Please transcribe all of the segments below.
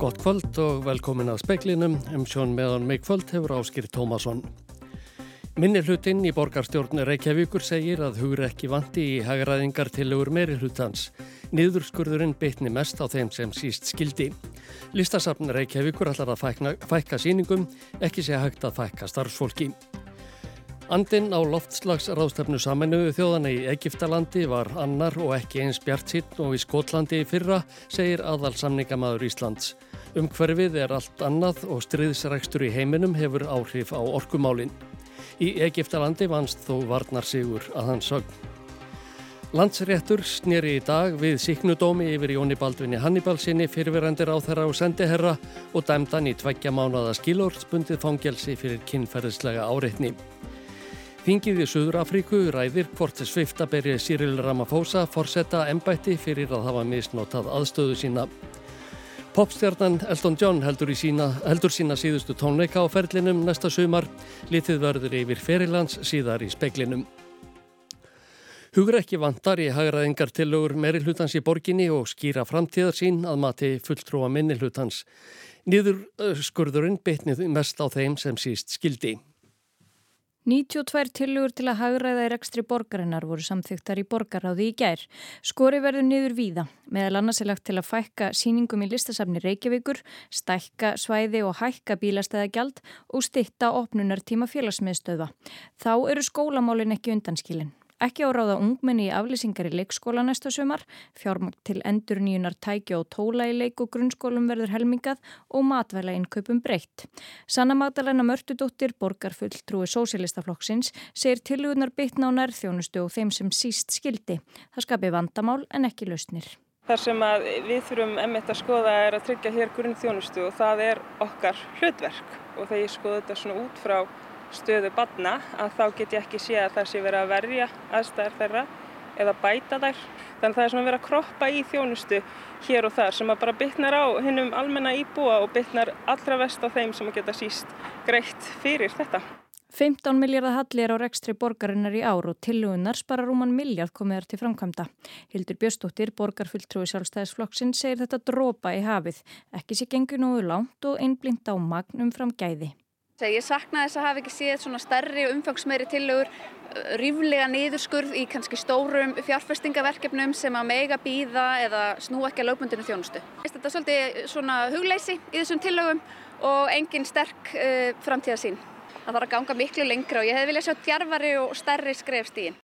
Gott kvöld og velkomin að speklinum. Um sjón meðan með kvöld hefur áskýr Tómasson. Minni hlutinn í borgarstjórn Reykjavíkur segir að hugur ekki vanti í hagraðingar til hugur meiri hlutans. Niðurskurðurinn bytni mest á þeim sem síst skildi. Listasafn Reykjavíkur ætlar að fækna, fækka síningum, ekki sé hægt að fækka starfsfólki. Andinn á loftslagsráðstefnu saminuðu þjóðana í Egiptalandi var annar og ekki eins bjart sitt og í Skotlandi fyrra, segir aðal samningamæður Íslands. Umhverfið er allt annað og stryðsrækstur í heiminum hefur áhrif á orkumálinn. Í Egiptalandi vannst þó varnar sigur að hans sögn. Landsréttur snýri í dag við síknudómi yfir Jóni Baldvinni Hannibalsinni fyrirverandir á þeirra og sendiherra og dæmdan í tveggja mánuða skilórspundið fangelsi fyrir kynferðislega áreitni. Þingið í Suður Afríku ræðir hvort svifta berið Cyril Ramaphosa forsetta ennbætti fyrir að hafa misnotað aðstöðu sína. Popstjarnan Elton John heldur, sína, heldur sína síðustu tónleika á ferlinum næsta sumar, litið verður yfir ferilands síðar í speklinum. Hugur ekki vantar í hagraðingar tillögur meiri hlutans í borginni og skýra framtíðar sín að mati fulltrúa minni hlutans. Nýður skurðurinn betnið mest á þeim sem síst skildi. 92 tilugur til að hagraða í rekstri borgarinnar voru samþygtar í borgaráði í gær. Skori verður niður víða, meðal annars er lagt til að fækka síningum í listasafni Reykjavíkur, stækka svæði og hækka bílastæðagjald og stitta opnunartíma félagsmiðstöða. Þá eru skólamálin ekki undanskilin. Ekki áráða ungmenni í aflýsingar í leikskóla næsta sumar, fjármakt til endur nýjunar tæki og tóla í leik og grunnskólum verður helmingað og matvæla innkaupum breytt. Sanna Magdalena Mörtudóttir, borgarfull trúi sósilistaflokksins, segir tilugunar bytna á nærþjónustu og þeim sem síst skildi. Það skapi vandamál en ekki lausnir. Þar sem við þurfum emitt að skoða er að tryggja hér grunnþjónustu og það er okkar hlutverk og þegar ég skoða þetta svona út frá stöðu badna að þá get ég ekki sé að það sé verið að verja aðstæðar þeirra eða bæta þær. Þannig að það er svona verið að kroppa í þjónustu hér og þar sem að bara bytnar á hinnum almenna íbúa og bytnar allra vest á þeim sem að geta síst greitt fyrir þetta. 15 miljardar halli er á rekstri borgarinnar í ár og tilugunar spara rúman miljard komiðar til framkvæmda. Hildur Björstóttir, borgarfulltrúi sjálfstæðisflokksinn, segir þetta drópa í hafið. Ekki sé gengur nógu langt og einblind á magnum fram gæði. Ég sakna þess að hafa ekki séð svona stærri umfangsmeiri tillögur, uh, ríflega niðurskurð í kannski stórum fjárfestingaverkefnum sem að mega býða eða snú ekki að lögbundinu þjónustu. Þetta er svolítið svona hugleysi í þessum tillögum og engin sterk uh, framtíðasín. Það þarf að ganga miklu lengra og ég hef viljað sjá djarfari og stærri skrefstíðin.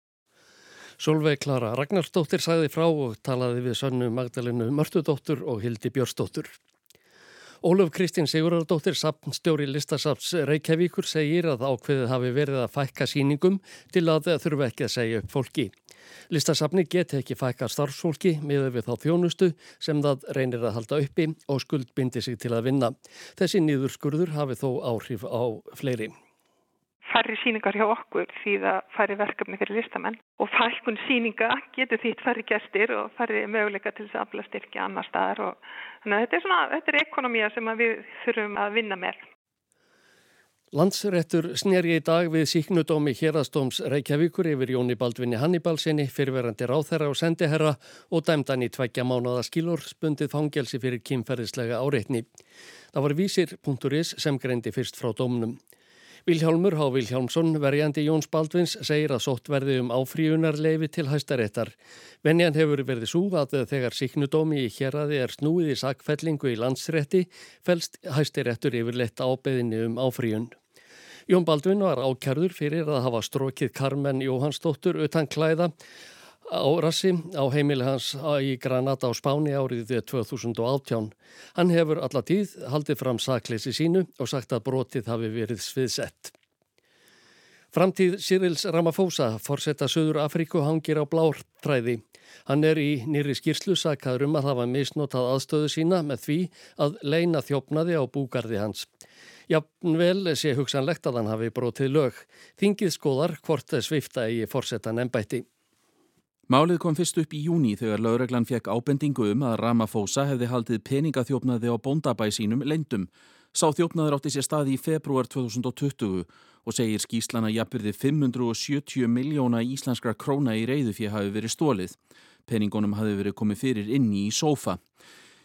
Solveig Klara Ragnarsdóttir sæði frá og talaði við sönnu Magdalenu Mörtudóttur og Hildi Björnsdóttur. Óluf Kristín Sigurðardóttir, sapnstjóri listasaps Reykjavíkur, segir að ákveðið hafi verið að fækka síningum til að þurfa ekki að segja upp fólki. Listasapni geti ekki fækka starfsfólki með við þá þjónustu sem það reynir að halda uppi og skuldbindi sig til að vinna. Þessi nýðurskurður hafi þó áhrif á fleiri færri síningar hjá okkur því það færri verkefni fyrir listamenn og fælkun síninga getur þýtt færri gestir og færri möguleika til þess að afla styrkja annar staðar og þannig að þetta er svona, þetta er ekonomía sem við þurfum að vinna með. Landsrettur snýri í dag við síknudómi hérastóms Reykjavíkur yfir Jóni Baldvinni Hannibalsinni, fyrirverandi ráþherra og sendiherra og dæmdan í tveggja mánuða skilur spundið fangelsi fyrir kynferðislega áreitni. Það var vísir.is sem greindi fyrst frá dómnum. Vilhjálmur Há Vilhjálmsson, verjandi Jóns Baldvins, segir að sótt verði um áfríunarleifi til hæstaréttar. Venjan hefur verið svo að þegar síknudómi í hérraði er snúið í sakfellingu í landsrétti, fælst hæstaréttur yfirleitt ábeðinni um áfríun. Jón Baldvin var ákjörður fyrir að hafa strókið Carmen Jóhannsdóttur utan klæða á rassi á heimili hans í Granada á Spáni árið 2018. Hann hefur alla tíð haldið fram sakleysi sínu og sagt að brotið hafi verið sviðsett. Framtíð Cyrils Ramaphosa, forsetta Suður Afríku, hangir á blártræði. Hann er í nýri skýrslu sakaður um að hafa misnotað aðstöðu sína með því að leina þjófnaði á búgarði hans. Jafnvel sé hugsanlegt að hann hafi brotið lög. Þingið skoðar hvort svifta í forsetan ennbætti. Málið kom fyrst upp í júni þegar laureglan fekk ábendingu um að Ramaphosa hefði haldið peningaþjófnaði á bóndabæ sínum leindum. Sá þjófnaður átti sér staði í februar 2020 og segir skýslana jafnverði 570 miljóna íslenskra króna í reyðu fyrir hafi verið stólið. Peningunum hafi verið komið fyrir inni í sófa.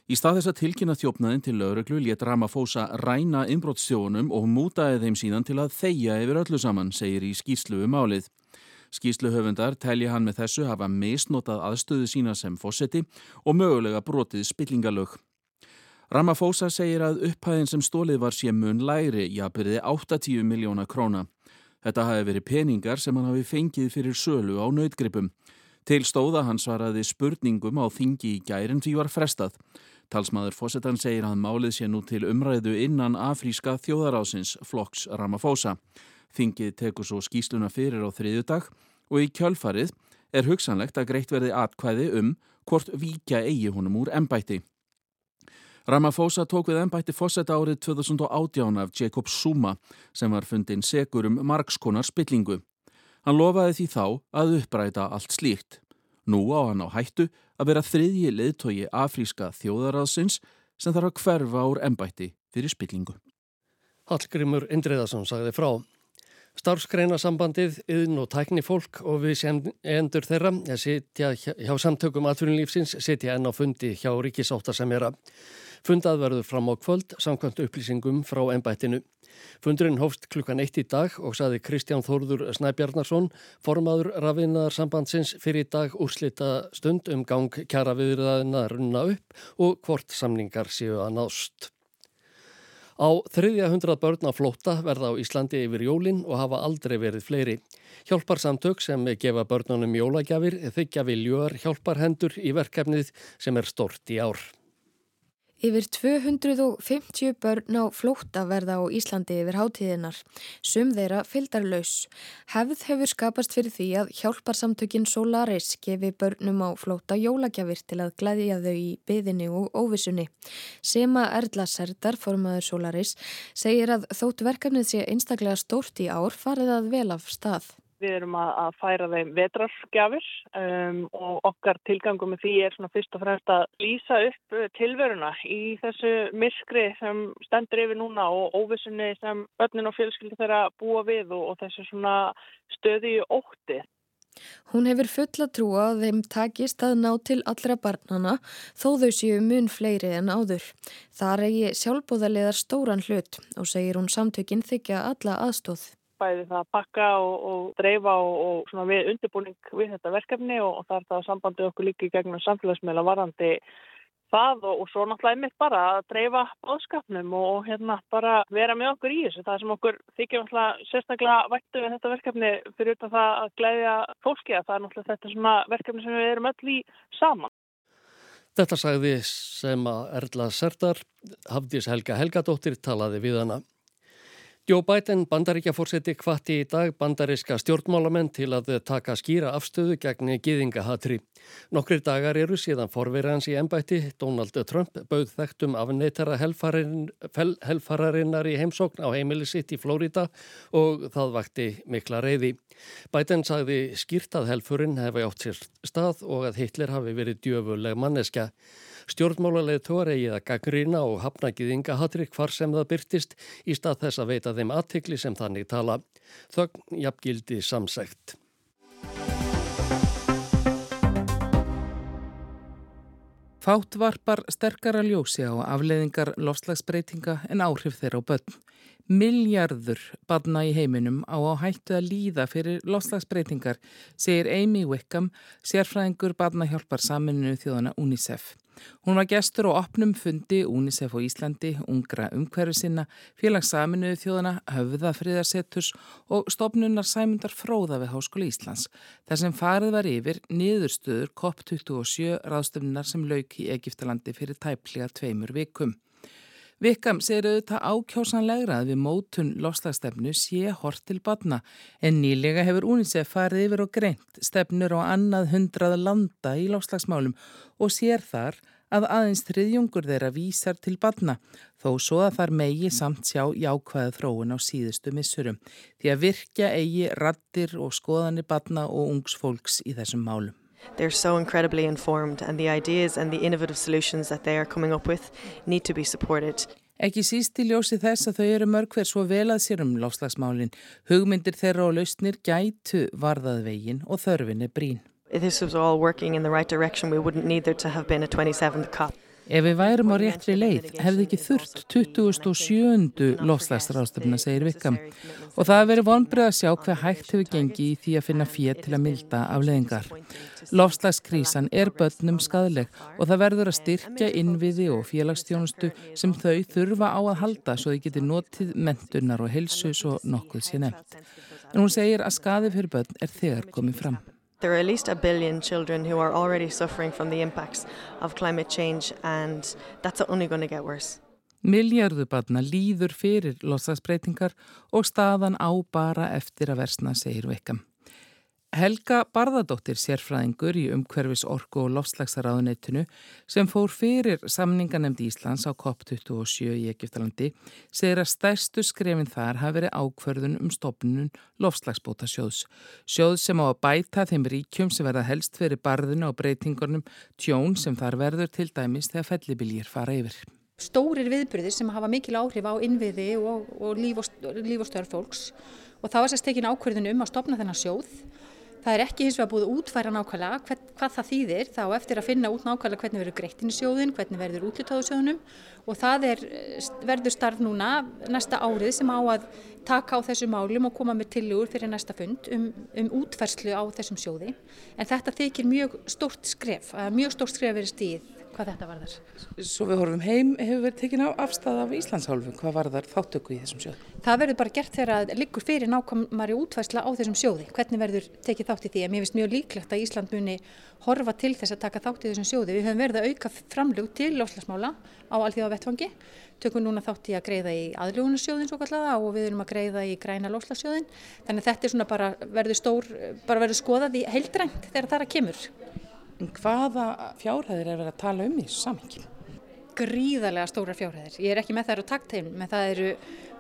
Í stað þess að tilkynna þjófnaðin til lauruglu létt Ramaphosa ræna innbrótstjónum og mútaði þeim síðan til að þeia yfir öllu saman, segir í skýslu um álið. Skýsluhöfundar telja hann með þessu hafa misnotað aðstöðu sína sem fósetti og mögulega brotið spillingalög. Ramaphosa segir að upphæðin sem stólið var sé mun læri, jafnverði 80 miljóna króna. Þetta hafi verið peningar sem hann hafi fengið fyrir sölu á nautgripum. Til stóða hann svaraði spurningum á þingi í gærin því var frestað. Talsmaður Fossetan segir að málið sé nú til umræðu innan afríska þjóðarásins Floks Ramaphosa. Þingið tekur svo skýsluna fyrir á þriðjudag og í kjölfarið er hugsanlegt að greitt verði atkvæði um hvort vika eigi honum úr ennbætti. Ramaphosa tók við ennbætti Fosseta árið 2018 af Jacob Zuma sem var fundin segur um margskonar spillingu. Hann lofaði því þá að uppræta allt slíkt. Nú á hann á hættu að vera þriðji leðtogi afríska þjóðaraðsins sem þarf að hverfa úr ennbætti fyrir spillingu. Hallgrimur Indriðarsson sagði frá. Starfsgreinasambandið, yðn og tæknifólk og við sem endur þeirra sitja hjá samtökum atvinnulífsins sitja enn á fundi hjá ríkisáta sem að fundað verður fram á kvöld samkvæmt upplýsingum frá ennbættinu. Fundurinn hófst klukkan eitt í dag og saði Kristján Þórður Snæbjarnarsson, formaður rafinnaðarsambandsins fyrir í dag úrslita stund um gang kjara viðraðina runna upp og hvort samningar séu að nást. Á þriðja hundrað börn á flóta verða á Íslandi yfir jólinn og hafa aldrei verið fleiri. Hjálparsamtök sem gefa börnunum jólagjafir þykja viljuar hjálparhendur í verkefnið sem er stort í ár. Yfir 250 börn á flótta verða á Íslandi yfir hátíðinar. Sum þeirra fyldar laus. Hefð hefur skapast fyrir því að hjálparsamtökin Solaris gefi börnum á flótta jólagjafir til að glæðja þau í byðinni og óvissunni. Sema Erla Serdar, formaður Solaris, segir að þótt verkefnið sé einstaklega stórt í ár farið að vel af stað. Við erum að færa þeim vetrarskjafir um, og okkar tilgangum með því er svona fyrst og fremst að lýsa upp uh, tilveruna í þessu myrkri sem stendur yfir núna og óvissunni sem börnin og fjölskyldi þeirra búa við og, og þessu svona stöði ótti. Hún hefur fulla trúa að þeim takist að ná til allra barnana þó þau séu mun fleiri en áður. Það regi sjálfbóðarleðar stóran hlut og segir hún samtökinn þykja alla aðstóð bæði það að pakka og, og dreifa og, og svona við undirbúning við þetta verkefni og, og það er það sambandi okkur líka í gegnum samfélagsmiðla varandi það og svo náttúrulega einmitt bara að dreifa bóðskapnum og hérna bara vera með okkur í þessu. Það sem okkur þykir náttúrulega sérstaklega vættu við þetta verkefni fyrir utan það að gleyðja fólki að það er náttúrulega þetta svona verkefni sem við erum öll í saman. Þetta sagði sem að Erla Serdar, Hafdís Helga Helgadóttir talaði við hana. Joe Biden, bandaríkjafórseti, hvati í dag bandaríska stjórnmálamenn til að taka skýra afstöðu gegn giðingahatri. Nokkrir dagar eru síðan forverðans í ennbætti. Donald Trump bauð þekktum af neytara helfararinnar í heimsókn á heimili sitt í Flórida og það vakti mikla reyði. Biden sagði skýrt að helfurinn hefi átt sér stað og að Hitler hafi verið djöfuleg manneska. Stjórnmálarleið tóra eigið að gaggrýna og hafna giðingahatri hvar sem það byrtist í stað þess að veita þeim aðtikli sem þannig tala. Þögn jafngildi samsækt. Fátt varpar sterkara ljósi á afleiðingar lofslagsbreytinga en áhrif þeirra á börn. Miljardur badna í heiminum á að hættu að líða fyrir lofslagsbreytingar, segir Amy Wickham, sérfræðingur badnahjálpar saminu þjóðana UNICEF. Hún var gestur og opnum fundi UNICEF og Íslandi, ungra umhverfi sinna, félagssaminuðu þjóðana, höfða friðarsetturs og stopnunar sæmundar fróða við Háskóli Íslands. Þar sem farið var yfir niðurstöður COP27 ráðstöfnunar sem lauk í Egiptalandi fyrir tæplega tveimur vikum. Vikam segir auðvitað ákjásanlegra að við mótun lofslagstefnu sé hort til badna en nýlega hefur UNICEF farið yfir og greint stefnur á annað hundrað landa í lofslagsmálum og sér þar að aðeins þriðjungur þeirra vísar til badna þó svo að þar megi samt sjá jákvæða þróun á síðustu missurum því að virkja eigi rattir og skoðanir badna og ungs fólks í þessum málum. They're so incredibly informed and the ideas and the innovative solutions that they are coming up with need to be supported. Ekki síst í ljósi þess að þau eru mörg hver svo vel að sér um láslagsmálinn. Hugmyndir þeirra og lausnir gætu varðað veginn og þörfin er brín. If this was all working in the right direction we wouldn't need there to have been a 27th COP. Ef við værum á réttri leið hefði ekki þurft 2007. lofslagsrástefna, segir Vikam. Og það hefur verið vonbrið að sjá hver hægt hefur gengið í því að finna fér til að milda afleðingar. Lofslagskrísan er börnum skadleg og það verður að styrkja innviði og félagstjónustu sem þau þurfa á að halda svo þau getur notið mentunar og helsu svo nokkuð sé nefnt. En hún segir að skadi fyrir börn er þegar komið fram. There are at least a billion children who are already suffering from the impacts of climate change and that's only going to get worse. Miljardu barna líður fyrir losasbreytingar og staðan á bara eftir að versna, segir Veikam. Helga Barðadóttir sérfræðingur í umhverfis orku og lofslagsaraðunetinu sem fór fyrir samninganemdi Íslands á COP27 í Egiptalandi segir að stærstu skrefin þar hafi verið ákverðun um stopnun lofslagsbóta sjóðs. Sjóð sem á að bæta þeim ríkjum sem verða helst fyrir barðinu og breytingurnum tjón sem þar verður til dæmis þegar fellibiljir fara yfir. Stórir viðbyrðir sem hafa mikil áhrif á innviði og, og líf og, og störf fólks og þá er þess að tekin ákverðun um að stopna þennan sjóð Það er ekki hins vegar búið útfæra nákvæmlega hvað, hvað það þýðir. Þá eftir að finna út nákvæmlega hvernig verður greittinn í sjóðin, hvernig verður útlutáðu sjóðunum og það er, verður starf núna næsta árið sem á að taka á þessu málum og koma með tilugur fyrir næsta fund um, um útfærslu á þessum sjóði. En þetta þykir mjög stórt skref, mjög stórt skref verið stíð hvað þetta varðar. Svo við horfum heim, hefur verið tekin á afstæða af Íslandshálfum, hvað varðar þáttöku í þessum sjóði? Það verður bara gert þegar að liggur fyrir nákvæmari útværsla á þessum sjóði, hvernig verður tekið þátt í því, en mér finnst mjög líklegt að Ísland muni horfa til þess að taka þátt í þessum sjóði. Við höfum verið að auka framlug til loslasmála á allþjóða vettfangi, tökum núna þátt í að greiða í aðlugunarsjóðin svo kallaða og við erum að greiða í græna loslasjóðin, þannig þetta er svona bara verður stór, bara verður skoðað í heildrænt þegar það er að kemur. Hvaða fjárhæðir er verið að tala um í samhengi? Gríðarlega stóra fjárhæðir. Ég er ekki með það á takteim, menn það eru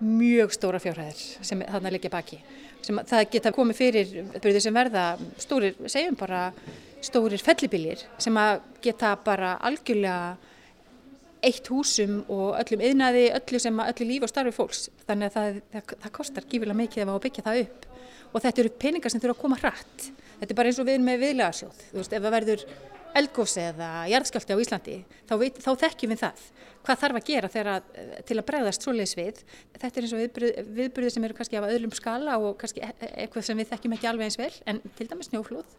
mjög stóra fjárhæðir sem þarna liggja baki. Sem, það geta komið fyrir byrðir sem verða stórir, segjum bara stórir fellibiljir sem að geta bara algjörlega eitt húsum og öllum yðnaði, öllu sem öllu líf og starfi fólks. Þannig að það, það, það kostar gífilega mikið að byggja það upp og þetta eru peningar sem þurfa að koma hratt. Þetta er bara eins og við með viðlegarsjóð. Þú veist, ef það verður eldgósi eða jarðskjálti á Íslandi, þá, veit, þá þekkjum við það. Hvað þarf að gera þegar, til að bregðast svoleiðis við? Þetta er eins og viðbyrði, viðbyrði sem eru kannski af öðlum skala og kannski e, e, eitthvað sem við þekkjum ekki alveg eins vel, en til dæmis snjóflóð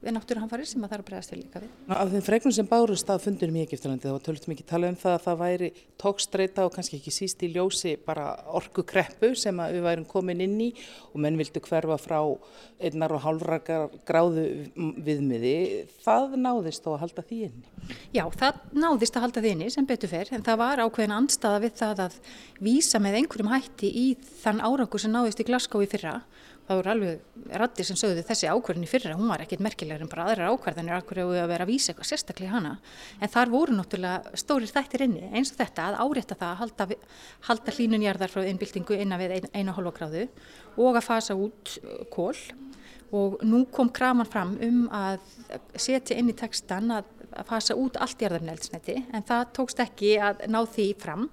við náttúruhanfarir sem að það er að bregðast til líka við. Af þeim fregnum sem bárust að fundunum í Egiptalandi þá tölvöld mikið talað um það að það væri tókstreita og kannski ekki síst í ljósi bara orgu kreppu sem við værum komin inn í og menn vildu hverfa frá einnar og hálfra gráðu viðmiði. Það náðist þó að halda því inni? Já, það náðist að halda því inni sem betur fer en það var ákveðin andstaða við það að vísa með einhverjum hætti í þann árangur sem náðist í Glasgow í fyrra það voru alveg rattir sem sögðu þessi ákverðin í fyrra, hún var ekkit merkilegur en bara aðrar ákverðinir ákverðu að vera að vísa eitthvað sérstaklega hana, en þar voru náttúrulega stórir þættir inni, eins og þetta að árétta það að halda, halda hlínunjarðar frá innbyltingu innan við einu hálfa gráðu og að fasa út uh, kól og nú kom kraman fram um að setja inn í textan að, að fasa út allt jarðarneldsneti en það tókst ekki að ná því fram.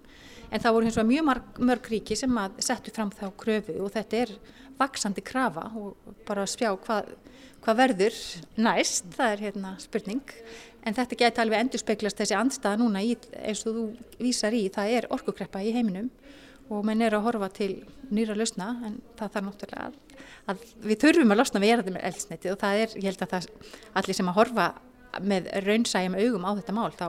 En það voru hins vegar mjög mörg ríki sem að settu fram þá kröfu og þetta er vaksandi krafa og bara að spjá hvað, hvað verður. Næst, það er hérna spurning. En þetta geti alveg endur speklast þessi andstaða núna í, eins og þú vísar í, það er orkukreppa í heiminum og menn er að horfa til nýra lausna en það þarf náttúrulega að, að við þurfum að losna við erðum með eldsniti og það er, ég held að það allir sem að horfa með raunsægjum augum á þetta mál þá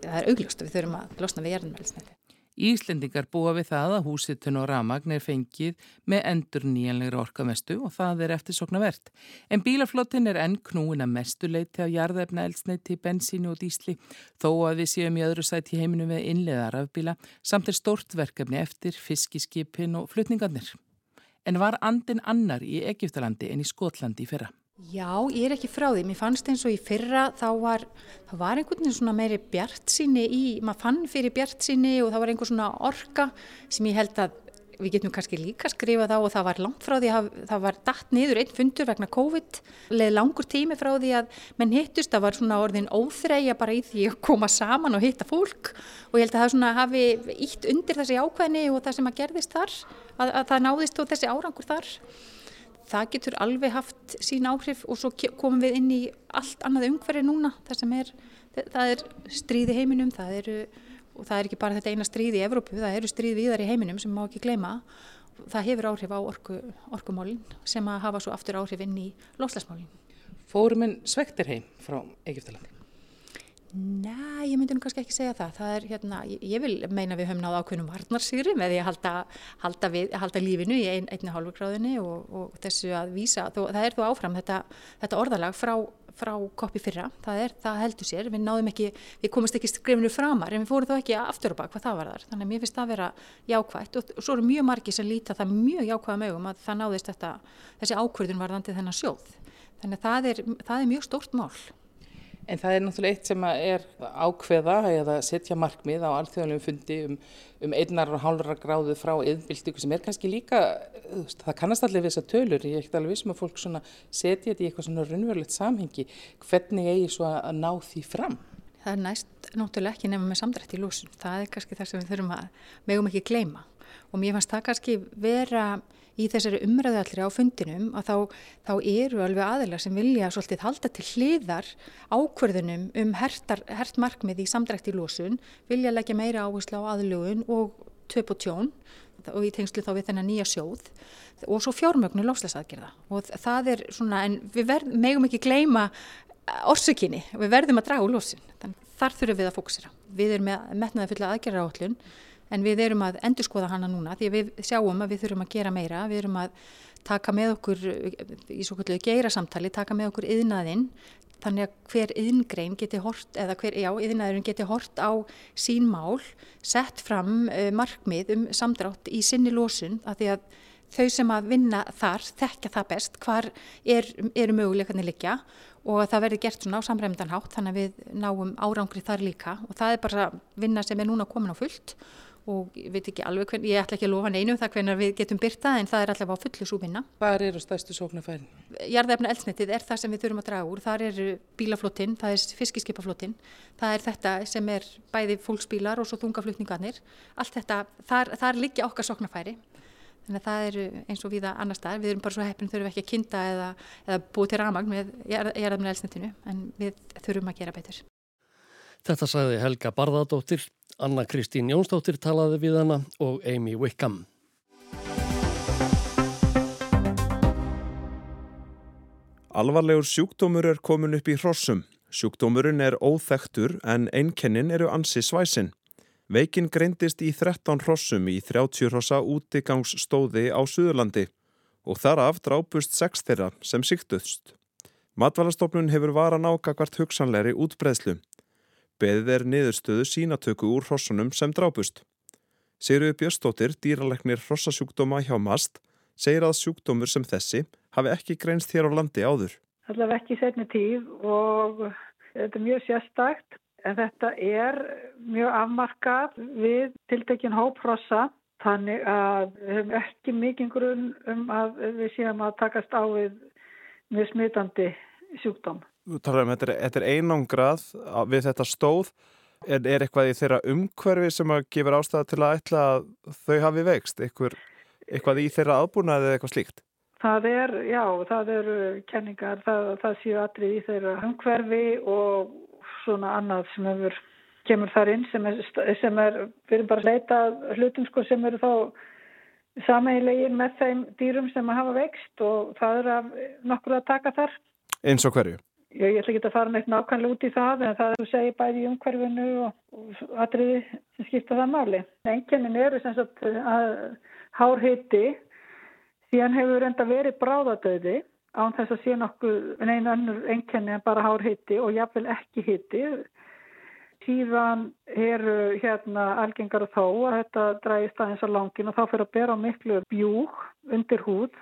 það er augljóst að við þurfum að losna við erðum með eldsniti. Íslendingar búa við það að húsitun og ramagn er fengið með endur nýjanlegra orkamestu og það er eftir sokna verðt. En bílaflottin er enn knúin að mestu leiti á jarðefna eldsneiti, bensínu og dísli þó að við séum í öðru sæti í heiminu með innleðar af bíla samt er stort verkefni eftir fiskiskipin og flutningarnir. En var andin annar í Egiptalandi en í Skotlandi fyrra? Já, ég er ekki frá því. Mér fannst eins og í fyrra þá var, var einhvern veginn svona meiri bjart síni í, maður fann fyrir bjart síni og það var einhver svona orka sem ég held að við getum kannski líka skrifað á og það var langt frá því að það var dætt niður einn fundur vegna COVID, leði langur tími frá því að menn hittust, það var svona orðin óþreyja bara í því að koma saman og hitta fólk og ég held að það svona hafi ítt undir þessi ákveðni og það sem að gerðist þar, að, að það náðist og þessi árangur þar það getur alveg haft sín áhrif og svo komum við inn í allt annað umhverfi núna þar sem er það er stríð í heiminum, það eru, og það er ekki bara þetta eina stríð í Evrópu, það eru stríð viðar í heiminum sem má ekki gleyma. Það hefur áhrif á orku, orkumálinn sem að hafa svo aftur áhrif inn í loslasmálinn. Fórum en svektir heim frá Egiptalandi? Nei, ég myndi nú kannski ekki segja það. það er, hérna, ég vil meina við höfum náða ákveðnum varnarsýri með því að halda, halda, við, halda lífinu í ein, einni hálfugráðinni og, og þessu að vísa. Þó, það er þú áfram þetta, þetta orðalag frá, frá koppi fyrra. Það, er, það heldur sér. Við náðum ekki, við komumst ekki skrifinu framar en við fórum þá ekki aftur og bak hvað það var þar. Þannig að mér finnst það að vera jákvægt og, og svo eru mjög margi sem líta það mjög jákvæða mögum að það náðist þetta, þessi ákverðun varðandi þennan sjóð. Þannig að það er, það er mjög stórt mál. En það er náttúrulega eitt sem er ákveða eða setja markmið á alþjóðanlegum fundi um, um einnar og hálfra gráðu frá yðnbyltingu sem er kannski líka, það kannast allir við þessar tölur, ég er ekkert alveg vissum að fólk setja þetta í eitthvað svona raunverulegt samhengi, hvernig eigi svo að ná því fram? Það er næst náttúrulega ekki nefnum með samdrætt í lúsun, það er kannski það sem við þurfum að megum ekki gleyma. Og mér fannst það kannski vera í þessari umræðu allir á fundinum að þá, þá eru alveg aðelar sem vilja svolítið halda til hliðar ákverðunum um hertar, hert markmið í samdrækt í lósun, vilja leggja meira áherslu á aðlugun og töp og tjón og í tengslu þá við þennan nýja sjóð og svo fjármögnu lofslasaðgerða og það er svona, en við verð, megum ekki gleyma orsökinni, við verðum að draga úr lósun, þannig þar þurfum við að fókusera. Við erum með metnaði fulla aðgerra áallun en við erum að endur skoða hana núna því við sjáum að við þurfum að gera meira, við erum að taka með okkur í svo kvöldu geira samtali, taka með okkur yðnaðinn þannig að hver yðngrein geti hort eða hver, já, yðnaðurinn geti hort á sín mál, sett fram uh, markmið um samdrátt í sinni lósun að því að þau sem að vinna þar þekka það best hvar er, eru möguleikarnir liggja og það verður gert svona á samræmdan hátt þannig að við náum árangri þar líka. Og það er bara vinna sem er núna komin á fullt og ég veit ekki alveg hvernig, ég ætla ekki að lofa neinu það hvernig við getum byrta en það er alltaf á fullu súvinna. Hvað eru stæstu sóknarfærin? Jarðefna eldsnitið er það sem við þurfum að draga úr, það er bílaflottin, það er fiskiskipaflottin, það er þetta sem er bæði fólksbílar og svo þungaflutningarnir, allt þetta, þar, þar liggja okkar sóknarfæri. Þannig að það eru eins og viða annar staðar, við erum bara svo heppin þurfum ekki að kynnta eða, eða búið til ramagn með jarðefna eldsnitinu en við þurfum að gera betur. Þetta sagði Helga Barðardóttir, Anna Kristín Jónsdóttir talaði við hana og Amy Wickham. Alvarlegur sjúkdómur er komin upp í hrossum. Sjúkdómurinn er óþektur en einkennin eru ansi svæsin. Veikin greindist í 13 hrossum í 30 hrossa útigangsstóði á Suðurlandi og þar af drápust 6 þeirra sem síktuðst. Matvalastofnun hefur varan ákakvart hugsanleiri útbreðslu. Beðið er niðurstöðu sínatöku úr hrossunum sem drápust. Sigriði Björnstóttir, dýraleknir hrossasjúkdóma hjá MAST, segir að sjúkdómur sem þessi hafi ekki greinst hér á landi áður. Er ekki setni tíð og þetta er mjög sérstakt en þetta er mjög afmarkað við tiltekin hópfrossa þannig að við hefum ekki mikið grunn um að við séum að takast á við mjög smitandi sjúkdóm. Þú talar um þetta er einangrað við þetta stóð en er eitthvað í þeirra umhverfi sem að gefur ástæða til að ætla að þau hafi veikst, eitthvað, eitthvað í þeirra aðbúnaði eða eitthvað slíkt? Það er, já, það eru kenningar, það, það séu allir í þeirra umhverfi og svona annað sem hefur, kemur þar inn sem er, sem er við erum bara að leita hlutum sko sem eru þá sameigilegir með þeim dýrum sem að hafa veikst og það er að nokkur að taka þar. Eins og hverju? Ég, ætla ekki að fara neitt nákvæmlega út í það en það að segja bæði í umhverfinu og, og atriði sem skipta það máli. Enginnin eru sem sagt að hár hitti síðan hefur enda verið bráðadöði án þess að sé nokkuð neina önnur enkenni en bara hár hitti og jáfnvel ekki hitti. Síðan eru hérna algengar þó að þetta drægist aðeins á langin og þá fyrir að bera miklu bjúk undir húð,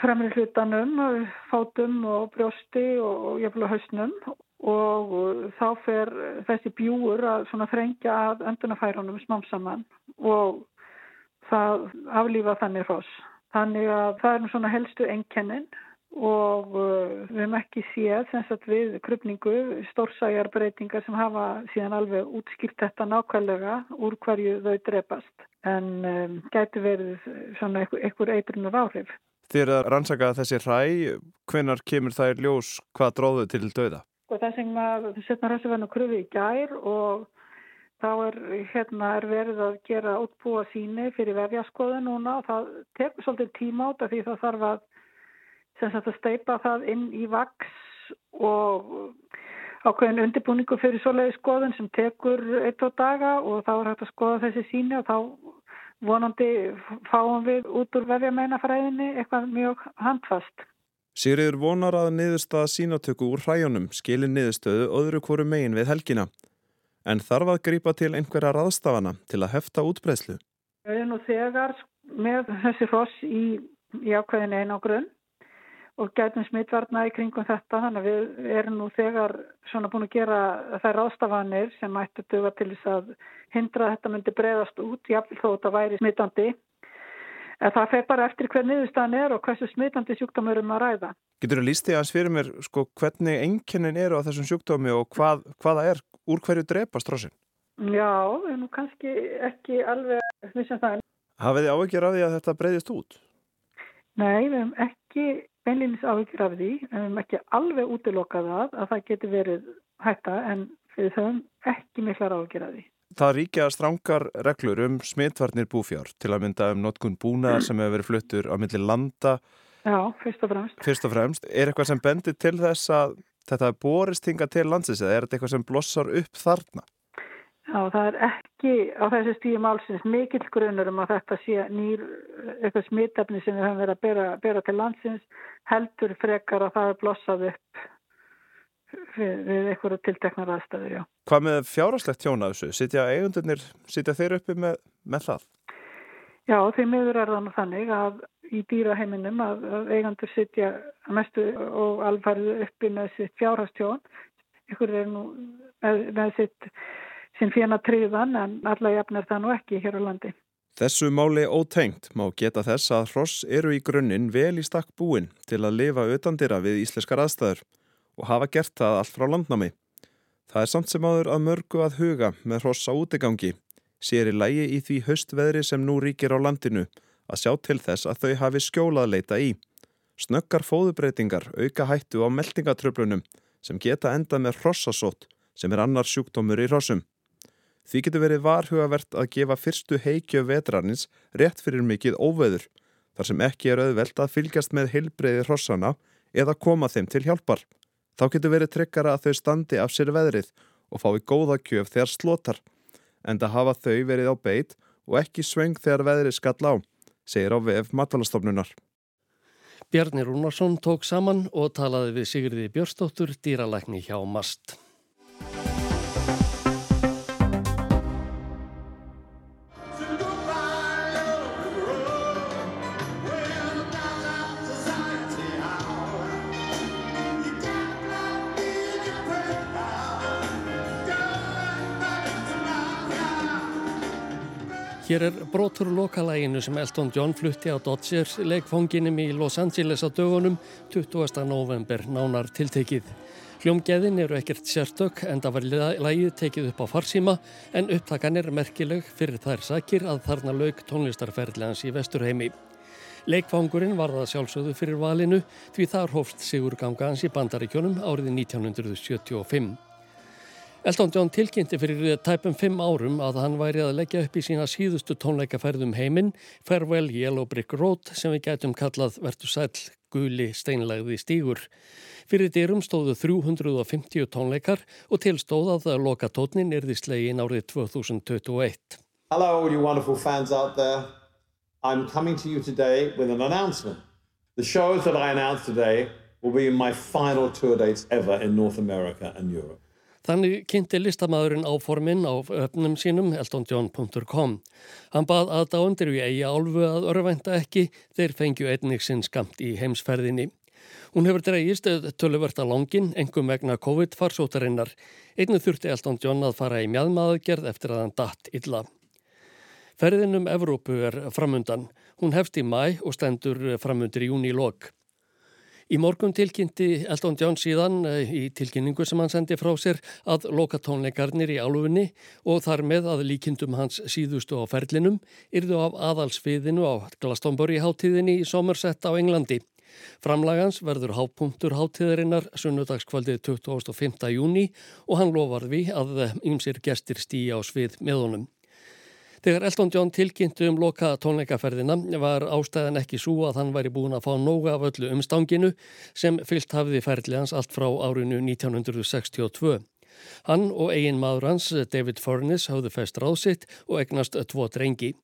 fremri hlutanum, fátum og brjósti og jáfnvel hausnum og þá fer þessi bjúur að frengja að öndunafærunum smámsaman og það aflífa þannig hross. Þannig að það er svona helstu enkennin og við hefum ekki séð sem sagt við krupningu stórsæjarbreytingar sem hafa síðan alveg útskýrt þetta nákvæmlega úr hverju þau drepast en um, gæti verið svona einhver eitrinur áhrif. Þér að rannsaka þessi hræ, hvenar kemur það í ljós hvað dróðu til döða? sko það sem að setna verðin að kröfu í gær og þá er, hérna, er verið að gera útbúa síni fyrir vefjaskoðu núna og það tekur svolítið tíma át af því það þarf að, að steipa það inn í vaks og ákveðin undirbúningu fyrir svoleiði skoðun sem tekur eitt og daga og þá er hægt að skoða þessi síni og þá vonandi fáum við út úr vefjameinafræðinni eitthvað mjög handfast. Sigriður vonar að niðurstaða sínatöku úr hræjónum skilin niðurstöðu öðru hvoru megin við helgina. En þarf að grýpa til einhverja raðstafana til að hefta útbreyslu. Við erum nú þegar með þessi hross í, í ákveðin einogrunn og gætum smittvarna í kringum þetta þannig að við erum nú þegar svona búin að gera þær ráðstafanir sem ættu duga til þess að hindra að þetta myndi bregðast út jáfnveg þó þetta væri smittandi en það fer bara eftir hver niðurstaðan er og hversu smittandi sjúkdómi erum að ræða. Getur þú líst því að sfyrir mér sko hvernig enginnin eru á þessum sjúkdómi og hvað, hvaða er, úr hverju drepast rásin? Já, en nú kannski ekki alveg vissum það. Hafið þið ávegjur af því að þetta breyðist út? Nei, við hefum ekki beinlýnis áhyggjur af því en við hefum ekki alveg útilokað það að það getur verið hætta en við höfum ekki miklar áhyggjur af því. Það ríkja strángar reglur um smittvarnir búfjár til að mynda um notkun búnaðar sem hefur verið fluttur á milli landa. Já, fyrst og fremst. Fyrst og fremst. Er eitthvað sem bendir til þess að þetta borist hinga til landsins eða er þetta eitthvað sem blossar upp þarna? Já, það er ekki á þessu stíðum allsins mikill grunur um að þetta sé nýr eitthvað smittefni sem við höfum verið að bera, bera til landsins heldur frekar að það er blossað upp við, við eitthvað tilteknar aðstæður, já. Hvað með fjárháslegt tjóna þessu? Sitja eigundunir, sitja þeir uppi með, með það? Já, því miður er það nú þannig að í dýraheiminum að, að eigandur sitja mestu og alfarðu uppi með sitt fjárhástjón ykkur er nú með, með sitt sinn fjena tríðan en alla jafn er það nú ekki hér á landi. Þessu máli ótengt má geta þess að hross eru í grunninn vel í stakk búin til að lifa auðandira við íslenskar aðstæður og hafa gert það allt frá landnámi. Það er samt sem áður að mörgu að huga með hross á útegangi, sér í lægi í því höstveðri sem nú ríkir á landinu að sjá til þess að þau hafi skjólað leita í. Snöggar fóðubreitingar auka hættu á meldingatröflunum sem geta endað með hrossasótt sem er annar sjúkdómur í hrossum. Því getur verið varhugavert að gefa fyrstu heikju vetrarnins rétt fyrir mikið óveður, þar sem ekki er auðvelt að fylgjast með heilbreyði hrossana eða koma þeim til hjálpar. Þá getur verið tryggara að þau standi af sér veðrið og fái góða kjöf þegar slotar, en það hafa þau verið á beit og ekki svöng þegar veðrið skall á, segir á VF matvalastofnunar. Bjarni Rúnarsson tók saman og talaði við Sigriði Björstóttur dýralækni hjá MAST. Hér er brotur lokalæginu sem Elton John flutti á Dodgers leikfonginum í Los Angeles á dögunum 20. november nánar tiltekið. Hljómgeðin eru ekkert sérstök en það var lægið tekið upp á farsíma en upptakan er merkileg fyrir þær sakir að þarna lauk tónlistarferðlegans í Vesturheimi. Leikfangurinn var það sjálfsögðu fyrir valinu því þar hófst Sigur Gangans í bandaríkjónum árið 1975. Elton John tilkynnti fyrir tæpum fimm árum að hann væri að leggja upp í sína síðustu tónleikaferðum heiminn Farewell Yellow Brick Road sem við gætum kallað vertu sæl guli steinlegði stígur. Fyrir dyrum stóðu 350 tónleikar og tilstóð að loka tónin erði slegin árið 2021. Hello all you wonderful fans out there. I'm coming to you today with an announcement. The shows that I announced today will be my final tour dates ever in North America and Europe. Þannig kynnti listamæðurinn áforminn á öfnum sínum eltonjohn.com. Hann bað aðdáundir við eigi álfu að örvænta ekki þeir fengju einnig sinn skamt í heimsferðinni. Hún hefur dreigist töluvert að langin, engum vegna COVID-farsótarinnar. Einnig þurfti Elton John að fara í mjadmaðugerð eftir að hann datt illa. Ferðinum Evrópu er framundan. Hún hefst í mæ og stendur framundir í júni lok. Í morgun tilkynnti Elton John síðan í tilkynningu sem hann sendi frá sér að loka tónleikarnir í álufinni og þar með að líkindum hans síðustu á ferlinum yrðu af aðalsfiðinu á Glastonbury háttíðinni í Somerset á Englandi. Framlagans verður hápunktur hátíðarinnar sunnudagskvaldið 25. júni og hann lofar við að ymsir gestir stýja á svið með honum. Þegar Elton John tilkynntu um loka tónleikaferðina var ástæðan ekki svo að hann væri búin að fá nóga af öllu umstanginu sem fyllt hafiði ferðli hans allt frá árinu 1962. Hann og eigin maður hans, David Furness, hafði fest ráðsitt og egnast tvo drengi.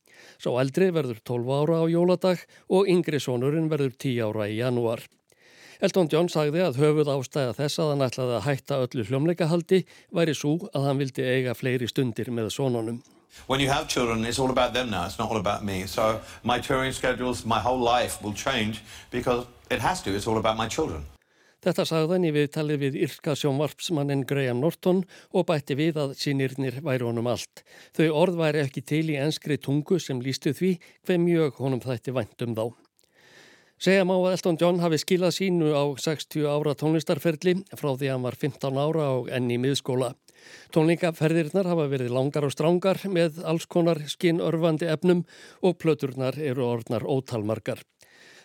Sá eldri verður 12 ára á jóladag og yngri sonurinn verður 10 ára í janúar. Elton John sagði að höfuð ástæða þess að hann ætlaði að hætta öllu hljómleikahaldi væri svo að hann vildi eiga fleiri stundir með sonunum. When you have children, it's all about them now. It's not all about me. So my touring schedules, my whole life will change because it has to. It's all about my children. Þetta sagðan í viðtalið við Irka sjónvarpsmannin Graham Norton og bætti við að sínirnir væri honum allt. Þau orð væri ekki til í enskri tungu sem lístu því hver mjög honum þætti vænt um þá. Segja má að Elton John hafi skilað sínu á 60 ára tónlistarferli frá því að hann var 15 ára og enn í miðskóla. Tónlingaferðirnar hafa verið langar og strángar með alls konar skinnörfandi efnum og plöturnar eru orðnar ótalmarkar.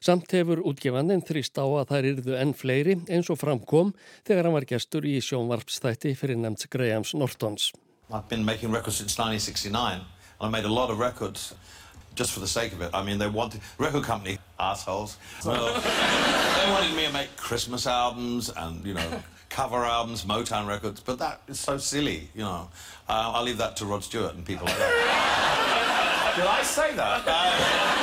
Samt hefur útgefandin þrýst á að þær yrðu enn fleiri eins og framkom þegar hann var gestur í sjónvarpstætti fyrir nefnt Grahams Nortons. I've been making records since 1969 and I made a lot of records just for the sake of it. I mean, they wanted, record company, assholes, well, they wanted me to make Christmas albums and, you know, cover albums, Motown records, but that is so silly, you know. Uh, I'll leave that to Rod Stewart and people like that. Did I say that? Uh,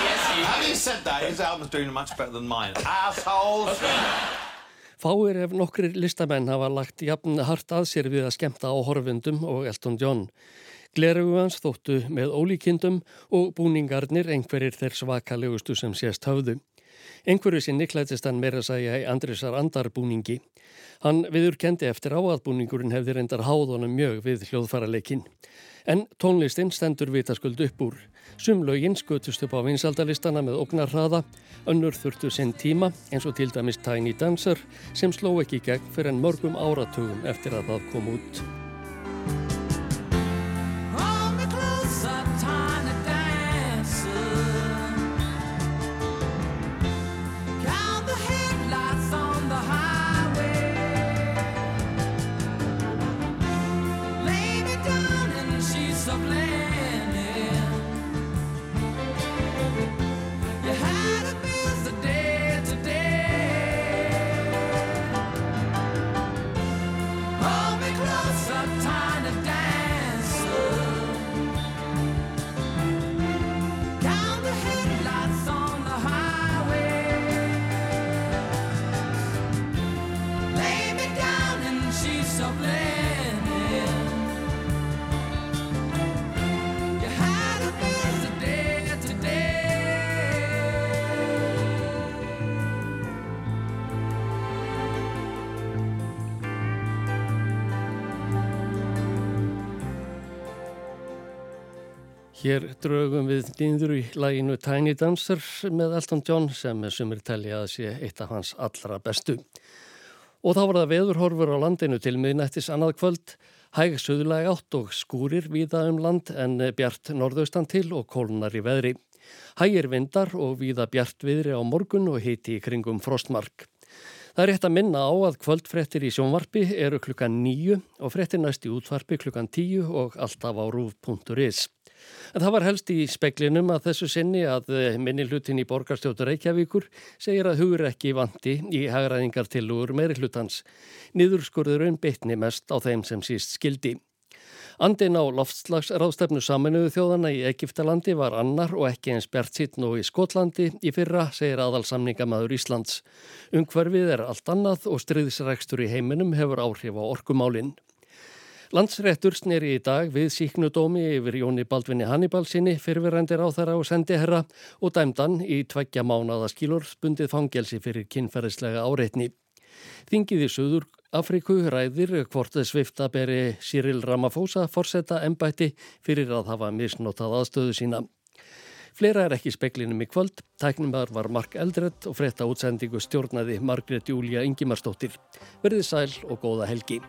yes, you Having said that, his album's doing much better than mine. Assholes! Fáir ef nokkrir listamenn hafa lagt jafn hart að sér við að skemta á horfundum og Elton John. Glerugu hans þóttu með ólíkindum og búningarnir einhverjir þeir svakalegustu sem sést höfðu. Einhverju sinni klætist hann meira að segja í Andrisar andarbúningi. Hann viður kendi eftir á að búningurinn hefði reyndar háðunum mjög við hljóðfaraleikin. En tónlistinn stendur vitaskuld upp úr. Sumlauginn skutust upp á vinsaldalistana með ógnarraða, önnur þurftu sinn tíma eins og til dæmis Tiny Dancer sem sló ekki gegn fyrir en mörgum áratugum eftir að það kom út. Hér draugum við nýður í læginu Tiny Dancer með Elton John sem er sumir telja að sé eitt af hans allra bestu. Og þá var það veðurhorfur á landinu til miðnættis annað kvöld, hæg söðulega átt og skúrir víða um land en bjart norðaustan til og kólnar í veðri. Hægir vindar og víða bjart viðri á morgun og hiti í kringum frostmark. Það er rétt að minna á að kvöldfrettir í sjónvarpi eru klukkan nýju og frettir næst í útvarpi klukkan tíu og alltaf á rúf.is. En það var helst í speklinum að þessu sinni að eh, minni hlutin í borgarstjóttur Reykjavíkur segir að hugur ekki vandi í hagraðingar til úr meiri hlutans. Niðurskurðurinn bytni mest á þeim sem síst skildi. Andin á loftslagsráðstefnu saminuðu þjóðana í Egiptalandi var annar og ekki eins bjart sitt nú í Skotlandi í fyrra, segir aðalsamningamæður Íslands. Ungverfið er allt annað og stryðisrækstur í heiminum hefur áhrif á orkumálinn. Landsréttur sneri í dag við síknudómi yfir Jóni Baldvinni Hannibalsinni, fyrfirendir á þeirra og sendi herra og dæmdan í tveggja mánada skilur spundið fangelsi fyrir kynferðislega áreitni. Þingið í Suður Afriku ræðir hvort svifta beri Cyril Ramaphosa forsetta embætti fyrir að hafa misnotað aðstöðu sína. Fleira er ekki speklinum í kvöld, tæknumar var Mark Eldred og frétta útsendingu stjórnaði Margret Júlia Ingimarsdóttir. Verðið sæl og góða helgi.